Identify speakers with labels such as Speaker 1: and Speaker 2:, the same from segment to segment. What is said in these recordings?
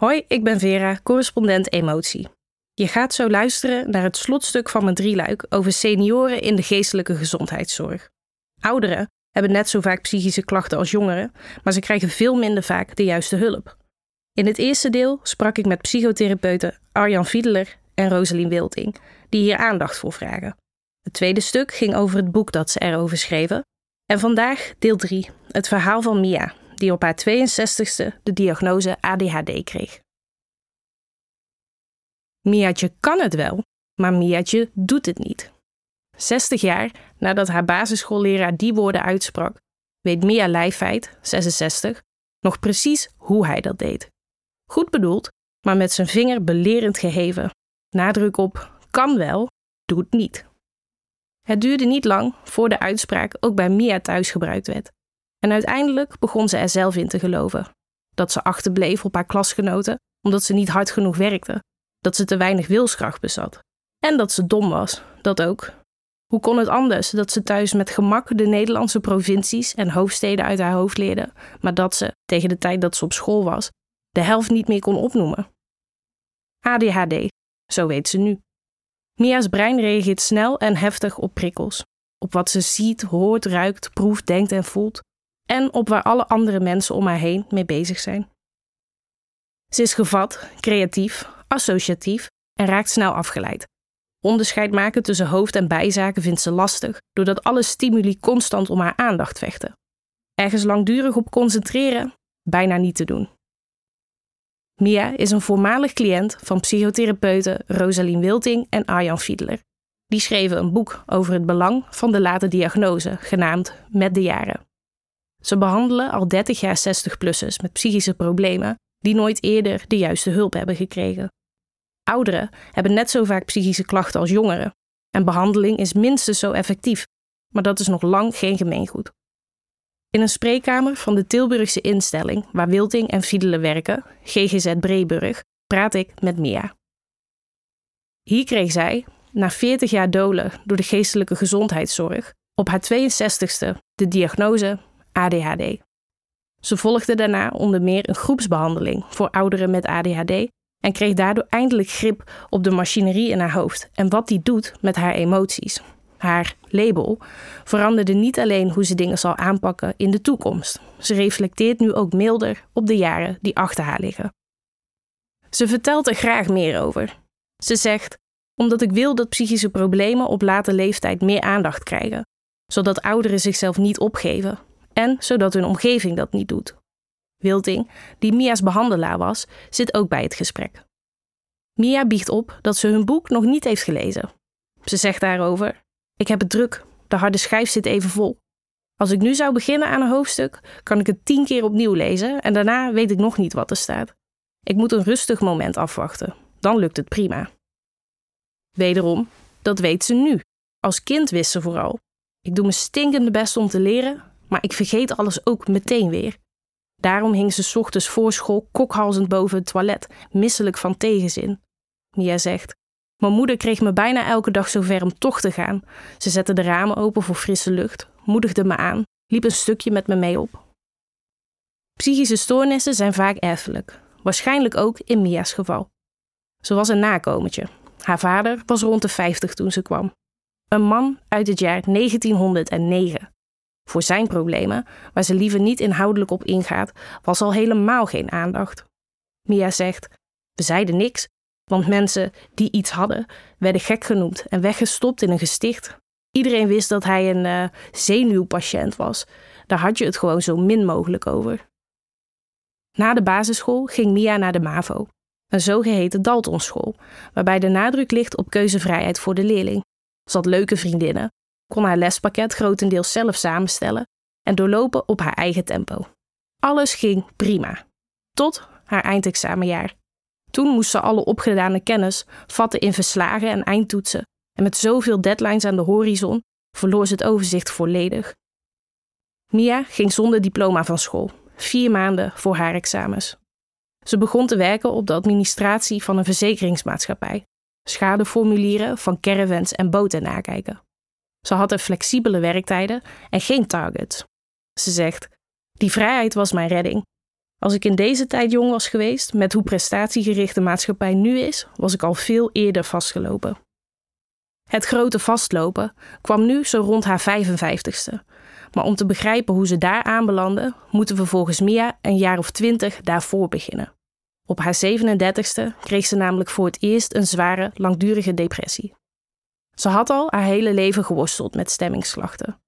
Speaker 1: Hoi, ik ben Vera, correspondent emotie. Je gaat zo luisteren naar het slotstuk van mijn drieluik over senioren in de geestelijke gezondheidszorg. Ouderen hebben net zo vaak psychische klachten als jongeren, maar ze krijgen veel minder vaak de juiste hulp. In het eerste deel sprak ik met psychotherapeuten Arjan Fiedeler en Rosalien Wilting, die hier aandacht voor vragen. Het tweede stuk ging over het boek dat ze erover schreven. En vandaag deel 3, het verhaal van Mia, die op haar 62ste de diagnose ADHD kreeg. Miaatje kan het wel, maar Miaatje doet het niet. 60 jaar nadat haar basisschoolleraar die woorden uitsprak, weet Mia Leifheid, 66, nog precies hoe hij dat deed. Goed bedoeld, maar met zijn vinger belerend geheven. Nadruk op kan wel, doet niet. Het duurde niet lang voor de uitspraak ook bij Mia thuis gebruikt werd. En uiteindelijk begon ze er zelf in te geloven. Dat ze achterbleef op haar klasgenoten omdat ze niet hard genoeg werkte, dat ze te weinig wilskracht bezat. En dat ze dom was, dat ook. Hoe kon het anders dat ze thuis met gemak de Nederlandse provincies en hoofdsteden uit haar hoofd leerde, maar dat ze, tegen de tijd dat ze op school was, de helft niet meer kon opnoemen? ADHD, zo weet ze nu. Mia's brein reageert snel en heftig op prikkels. Op wat ze ziet, hoort, ruikt, proeft, denkt en voelt. En op waar alle andere mensen om haar heen mee bezig zijn. Ze is gevat, creatief, associatief en raakt snel afgeleid. Onderscheid maken tussen hoofd- en bijzaken vindt ze lastig, doordat alle stimuli constant om haar aandacht vechten. Ergens langdurig op concentreren, bijna niet te doen. Mia is een voormalig cliënt van psychotherapeuten Rosalien Wilting en Arjan Fiedler. Die schreven een boek over het belang van de late diagnose, genaamd Met de Jaren. Ze behandelen al 30 jaar 60-plussers met psychische problemen die nooit eerder de juiste hulp hebben gekregen. Ouderen hebben net zo vaak psychische klachten als jongeren en behandeling is minstens zo effectief, maar dat is nog lang geen gemeengoed. In een spreekkamer van de Tilburgse instelling waar Wilting en Fiedelen werken, GGZ Breeburg, praat ik met Mia. Hier kreeg zij, na 40 jaar dolen door de geestelijke gezondheidszorg, op haar 62ste de diagnose ADHD. Ze volgde daarna onder meer een groepsbehandeling voor ouderen met ADHD en kreeg daardoor eindelijk grip op de machinerie in haar hoofd en wat die doet met haar emoties, haar label, veranderde niet alleen hoe ze dingen zal aanpakken in de toekomst. Ze reflecteert nu ook milder op de jaren die achter haar liggen. Ze vertelt er graag meer over. Ze zegt: Omdat ik wil dat psychische problemen op late leeftijd meer aandacht krijgen, zodat ouderen zichzelf niet opgeven zodat hun omgeving dat niet doet. Wilting, die Mia's behandelaar was, zit ook bij het gesprek. Mia biecht op dat ze hun boek nog niet heeft gelezen. Ze zegt daarover: ik heb het druk. De harde schijf zit even vol. Als ik nu zou beginnen aan een hoofdstuk, kan ik het tien keer opnieuw lezen en daarna weet ik nog niet wat er staat. Ik moet een rustig moment afwachten. Dan lukt het prima. Wederom, dat weet ze nu. Als kind wist ze vooral. Ik doe mijn stinkende best om te leren, maar ik vergeet alles ook meteen weer. Daarom hing ze ochtends voor school kokhalzend boven het toilet, misselijk van tegenzin. Mia zegt: mijn moeder kreeg me bijna elke dag zover om toch te gaan. Ze zette de ramen open voor frisse lucht, moedigde me aan, liep een stukje met me mee op. Psychische stoornissen zijn vaak erfelijk, waarschijnlijk ook in Mia's geval. Ze was een nakomertje. Haar vader was rond de 50 toen ze kwam. Een man uit het jaar 1909. Voor zijn problemen, waar ze liever niet inhoudelijk op ingaat, was al helemaal geen aandacht. Mia zegt: We zeiden niks, want mensen die iets hadden, werden gek genoemd en weggestopt in een gesticht. Iedereen wist dat hij een uh, zenuwpatiënt was. Daar had je het gewoon zo min mogelijk over. Na de basisschool ging Mia naar de MAVO, een zogeheten Daltonschool, waarbij de nadruk ligt op keuzevrijheid voor de leerling. Ze had leuke vriendinnen, kon haar lespakket grotendeels zelf samenstellen en doorlopen op haar eigen tempo. Alles ging prima. Tot haar eindexamenjaar. Toen moest ze alle opgedane kennis vatten in verslagen en eindtoetsen. En met zoveel deadlines aan de horizon verloor ze het overzicht volledig. Mia ging zonder diploma van school, vier maanden voor haar examens. Ze begon te werken op de administratie van een verzekeringsmaatschappij, schadeformulieren van caravans en boten nakijken. Ze had er flexibele werktijden en geen targets. Ze zegt: Die vrijheid was mijn redding. Als ik in deze tijd jong was geweest, met hoe prestatiegericht maatschappij nu is, was ik al veel eerder vastgelopen. Het grote vastlopen kwam nu zo rond haar 55ste. Maar om te begrijpen hoe ze daar aanbelanden, moeten we volgens Mia een jaar of twintig daarvoor beginnen. Op haar 37ste kreeg ze namelijk voor het eerst een zware, langdurige depressie. Ze had al haar hele leven geworsteld met stemmingsklachten.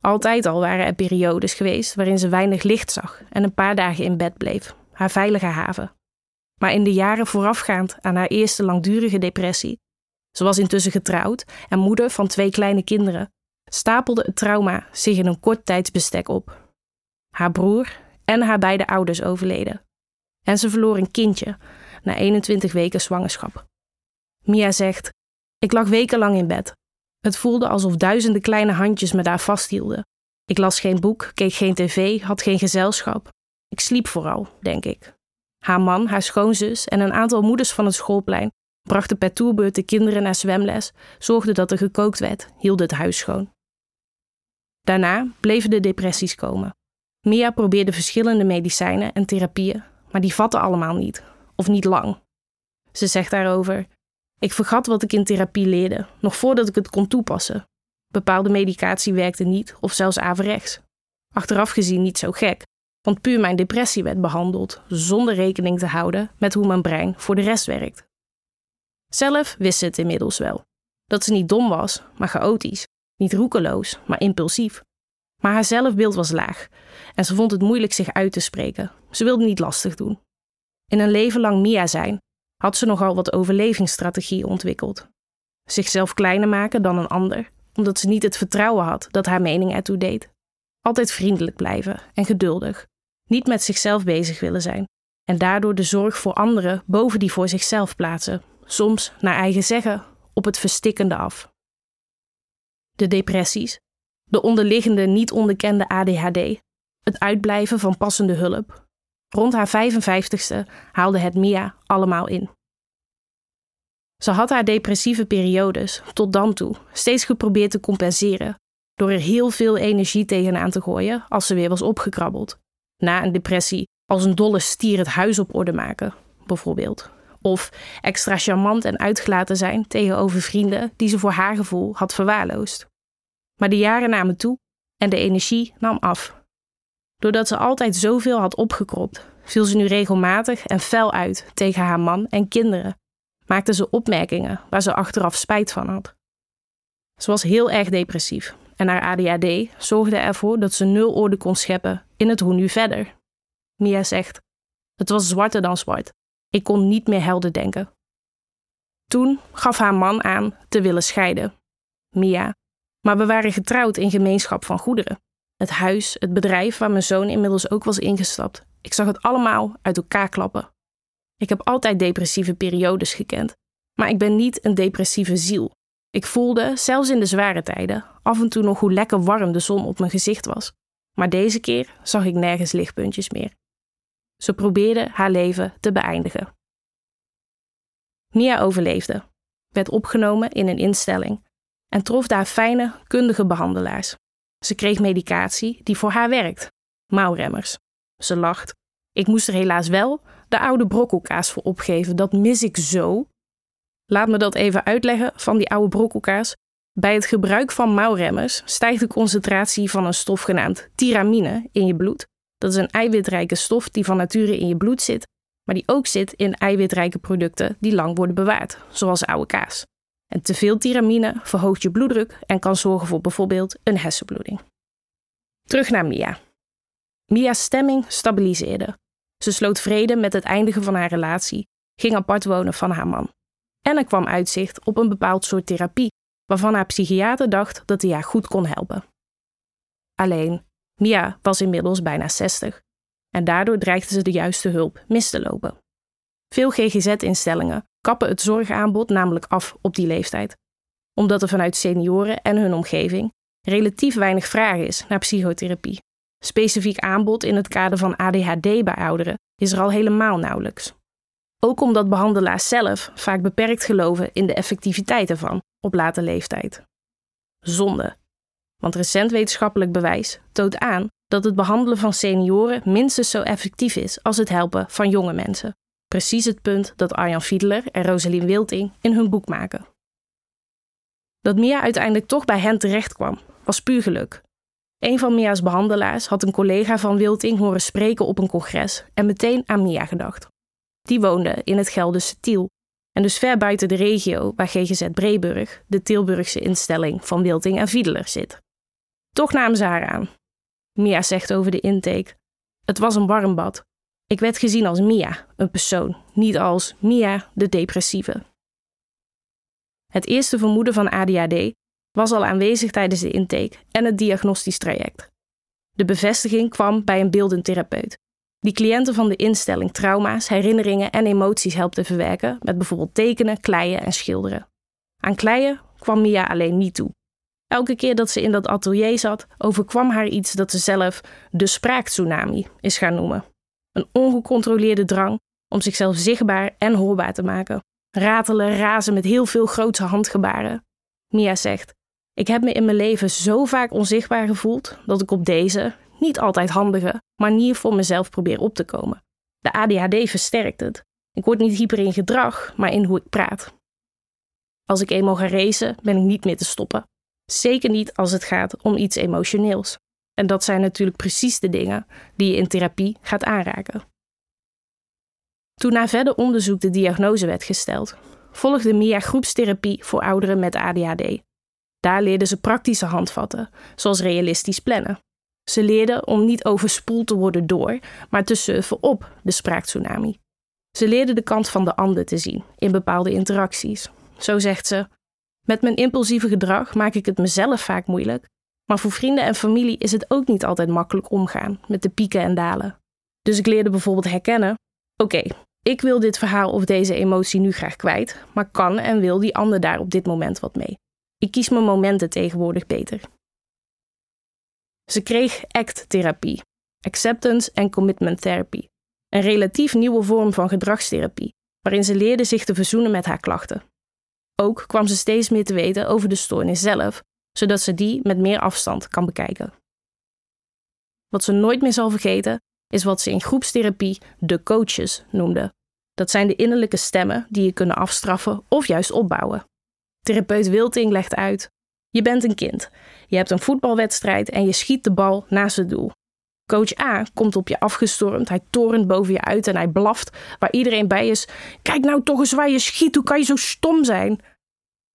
Speaker 1: Altijd al waren er periodes geweest waarin ze weinig licht zag en een paar dagen in bed bleef, haar veilige haven. Maar in de jaren voorafgaand aan haar eerste langdurige depressie, ze was intussen getrouwd en moeder van twee kleine kinderen, stapelde het trauma zich in een kort tijdsbestek op. Haar broer en haar beide ouders overleden. En ze verloor een kindje na 21 weken zwangerschap. Mia zegt: Ik lag wekenlang in bed. Het voelde alsof duizenden kleine handjes me daar vasthielden. Ik las geen boek, keek geen tv, had geen gezelschap. Ik sliep vooral, denk ik. Haar man, haar schoonzus en een aantal moeders van het schoolplein brachten per toerbeurt de kinderen naar zwemles, zorgden dat er gekookt werd, hielden het huis schoon. Daarna bleven de depressies komen. Mia probeerde verschillende medicijnen en therapieën, maar die vatten allemaal niet, of niet lang. Ze zegt daarover: Ik vergat wat ik in therapie leerde, nog voordat ik het kon toepassen. Bepaalde medicatie werkte niet, of zelfs averechts. Achteraf gezien niet zo gek, want puur mijn depressie werd behandeld, zonder rekening te houden met hoe mijn brein voor de rest werkt. Zelf wist ze het inmiddels wel. Dat ze niet dom was, maar chaotisch. Niet roekeloos, maar impulsief. Maar haar zelfbeeld was laag en ze vond het moeilijk zich uit te spreken. Ze wilde niet lastig doen. In een leven lang Mia zijn had ze nogal wat overlevingsstrategieën ontwikkeld. Zichzelf kleiner maken dan een ander, omdat ze niet het vertrouwen had dat haar mening ertoe deed. Altijd vriendelijk blijven en geduldig. Niet met zichzelf bezig willen zijn en daardoor de zorg voor anderen boven die voor zichzelf plaatsen, soms naar eigen zeggen op het verstikkende af. De depressies, de onderliggende niet onderkende ADHD, het uitblijven van passende hulp. Rond haar 55ste haalde het Mia allemaal in. Ze had haar depressieve periodes tot dan toe steeds geprobeerd te compenseren door er heel veel energie tegenaan te gooien als ze weer was opgekrabbeld. Na een depressie als een dolle stier het huis op orde maken, bijvoorbeeld. Of extra charmant en uitgelaten zijn tegenover vrienden die ze voor haar gevoel had verwaarloosd. Maar de jaren namen toe en de energie nam af. Doordat ze altijd zoveel had opgekropt, viel ze nu regelmatig en fel uit tegen haar man en kinderen. Maakte ze opmerkingen waar ze achteraf spijt van had. Ze was heel erg depressief en haar ADHD zorgde ervoor dat ze nul orde kon scheppen in het hoe nu verder. Mia zegt: Het was zwarter dan zwart. Ik kon niet meer helder denken. Toen gaf haar man aan te willen scheiden. Mia. Maar we waren getrouwd in gemeenschap van goederen. Het huis, het bedrijf waar mijn zoon inmiddels ook was ingestapt. Ik zag het allemaal uit elkaar klappen. Ik heb altijd depressieve periodes gekend, maar ik ben niet een depressieve ziel. Ik voelde, zelfs in de zware tijden, af en toe nog hoe lekker warm de zon op mijn gezicht was. Maar deze keer zag ik nergens lichtpuntjes meer. Ze probeerde haar leven te beëindigen. Mia overleefde, werd opgenomen in een instelling en trof daar fijne, kundige behandelaars. Ze kreeg medicatie die voor haar werkt, mouwremmers. Ze lacht. Ik moest er helaas wel de oude brokkelkaas voor opgeven, dat mis ik zo. Laat me dat even uitleggen van die oude brokkelkaas. Bij het gebruik van mouwremmers stijgt de concentratie van een stof genaamd tiramine in je bloed dat is een eiwitrijke stof die van nature in je bloed zit, maar die ook zit in eiwitrijke producten die lang worden bewaard, zoals oude kaas. En te veel tiramine verhoogt je bloeddruk en kan zorgen voor bijvoorbeeld een hersenbloeding. Terug naar Mia. Mia's stemming stabiliseerde. Ze sloot vrede met het eindigen van haar relatie, ging apart wonen van haar man. En er kwam uitzicht op een bepaald soort therapie, waarvan haar psychiater dacht dat hij haar goed kon helpen. Alleen, Mia was inmiddels bijna 60 en daardoor dreigde ze de juiste hulp mis te lopen. Veel GGZ-instellingen kappen het zorgaanbod namelijk af op die leeftijd, omdat er vanuit senioren en hun omgeving relatief weinig vraag is naar psychotherapie. Specifiek aanbod in het kader van ADHD bij ouderen is er al helemaal nauwelijks. Ook omdat behandelaars zelf vaak beperkt geloven in de effectiviteit ervan op late leeftijd. Zonde, want recent wetenschappelijk bewijs toont aan dat het behandelen van senioren minstens zo effectief is als het helpen van jonge mensen. Precies het punt dat Arjan Fiedler en Rosalien Wilting in hun boek maken. Dat Mia uiteindelijk toch bij hen terecht kwam, was puur geluk. Een van Mia's behandelaars had een collega van Wilting horen spreken op een congres en meteen aan Mia gedacht. Die woonde in het Gelderse Tiel en dus ver buiten de regio waar GGZ Breburg, de Tilburgse instelling van Wilting en Fiedler, zit. Toch namen ze haar aan. Mia zegt over de intake: Het was een warm bad. Ik werd gezien als Mia, een persoon, niet als Mia, de depressieve. Het eerste vermoeden van ADHD was al aanwezig tijdens de intake en het diagnostisch traject. De bevestiging kwam bij een beeldend therapeut, die cliënten van de instelling trauma's, herinneringen en emoties helpt te verwerken met bijvoorbeeld tekenen, kleien en schilderen. Aan kleien kwam Mia alleen niet toe. Elke keer dat ze in dat atelier zat, overkwam haar iets dat ze zelf de spraaktsunami is gaan noemen. Een ongecontroleerde drang om zichzelf zichtbaar en hoorbaar te maken. Ratelen, razen met heel veel grootse handgebaren. Mia zegt: Ik heb me in mijn leven zo vaak onzichtbaar gevoeld dat ik op deze, niet altijd handige, manier voor mezelf probeer op te komen. De ADHD versterkt het. Ik word niet hyper in gedrag, maar in hoe ik praat. Als ik eenmaal ga ben ik niet meer te stoppen. Zeker niet als het gaat om iets emotioneels. En dat zijn natuurlijk precies de dingen die je in therapie gaat aanraken. Toen na verder onderzoek de diagnose werd gesteld, volgde Mia groepstherapie voor ouderen met ADHD. Daar leerde ze praktische handvatten, zoals realistisch plannen. Ze leerde om niet overspoeld te worden door, maar te surfen op de spraaktsunami. Ze leerde de kant van de ander te zien in bepaalde interacties. Zo zegt ze: Met mijn impulsieve gedrag maak ik het mezelf vaak moeilijk, maar voor vrienden en familie is het ook niet altijd makkelijk omgaan met de pieken en dalen. Dus ik leerde bijvoorbeeld herkennen: oké, ik wil dit verhaal of deze emotie nu graag kwijt, maar kan en wil die ander daar op dit moment wat mee. Ik kies mijn momenten tegenwoordig beter. Ze kreeg ACT-therapie, Acceptance and Commitment Therapy, een relatief nieuwe vorm van gedragstherapie, waarin ze leerde zich te verzoenen met haar klachten. Ook kwam ze steeds meer te weten over de stoornis zelf, zodat ze die met meer afstand kan bekijken. Wat ze nooit meer zal vergeten, is wat ze in groepstherapie de coaches noemde. Dat zijn de innerlijke stemmen die je kunnen afstraffen of juist opbouwen. Therapeut Wilting legt uit: Je bent een kind. Je hebt een voetbalwedstrijd en je schiet de bal naast het doel. Coach A komt op je afgestormd, hij torent boven je uit en hij blaft waar iedereen bij is. Kijk nou toch eens waar je schiet, hoe kan je zo stom zijn?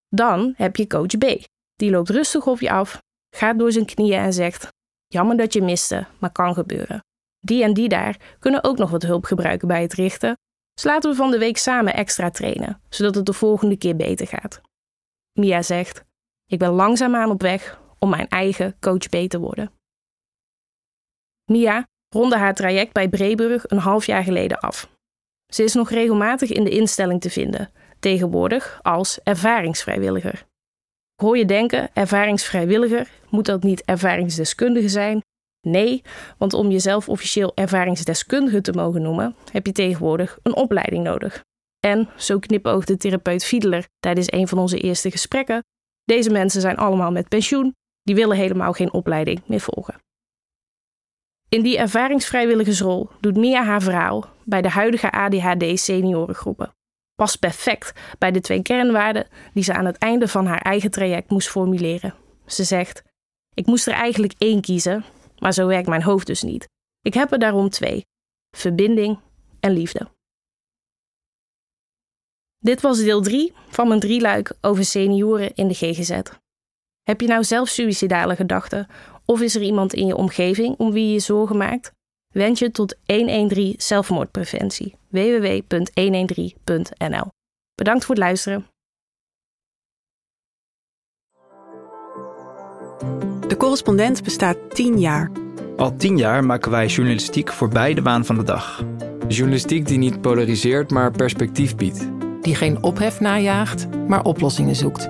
Speaker 1: Dan heb je coach B. Die loopt rustig op je af, gaat door zijn knieën en zegt: Jammer dat je miste, maar kan gebeuren. Die en die daar kunnen ook nog wat hulp gebruiken bij het richten. Dus laten we van de week samen extra trainen, zodat het de volgende keer beter gaat. Mia zegt: Ik ben langzaamaan op weg om mijn eigen coach B te worden. Mia ronde haar traject bij Breburg een half jaar geleden af. Ze is nog regelmatig in de instelling te vinden, tegenwoordig als ervaringsvrijwilliger. Hoor je denken, ervaringsvrijwilliger, moet dat niet ervaringsdeskundige zijn? Nee, want om jezelf officieel ervaringsdeskundige te mogen noemen, heb je tegenwoordig een opleiding nodig. En, zo knipoogde therapeut Fiedler tijdens een van onze eerste gesprekken, deze mensen zijn allemaal met pensioen, die willen helemaal geen opleiding meer volgen. In die ervaringsvrijwilligersrol doet Mia haar verhaal bij de huidige ADHD seniorengroepen. Past perfect bij de twee kernwaarden die ze aan het einde van haar eigen traject moest formuleren. Ze zegt: Ik moest er eigenlijk één kiezen, maar zo werkt mijn hoofd dus niet. Ik heb er daarom twee: verbinding en liefde. Dit was deel 3 van mijn drieluik over senioren in de GGZ. Heb je nou zelf suïcidale gedachten of is er iemand in je omgeving om wie je je zorgen maakt? Wend je tot 113 zelfmoordpreventie. www.113.nl. Bedankt voor het luisteren.
Speaker 2: De correspondent bestaat 10 jaar.
Speaker 3: Al 10 jaar maken wij journalistiek voor beide baan van de dag.
Speaker 4: Journalistiek die niet polariseert, maar perspectief biedt.
Speaker 5: Die geen ophef najaagt, maar oplossingen zoekt.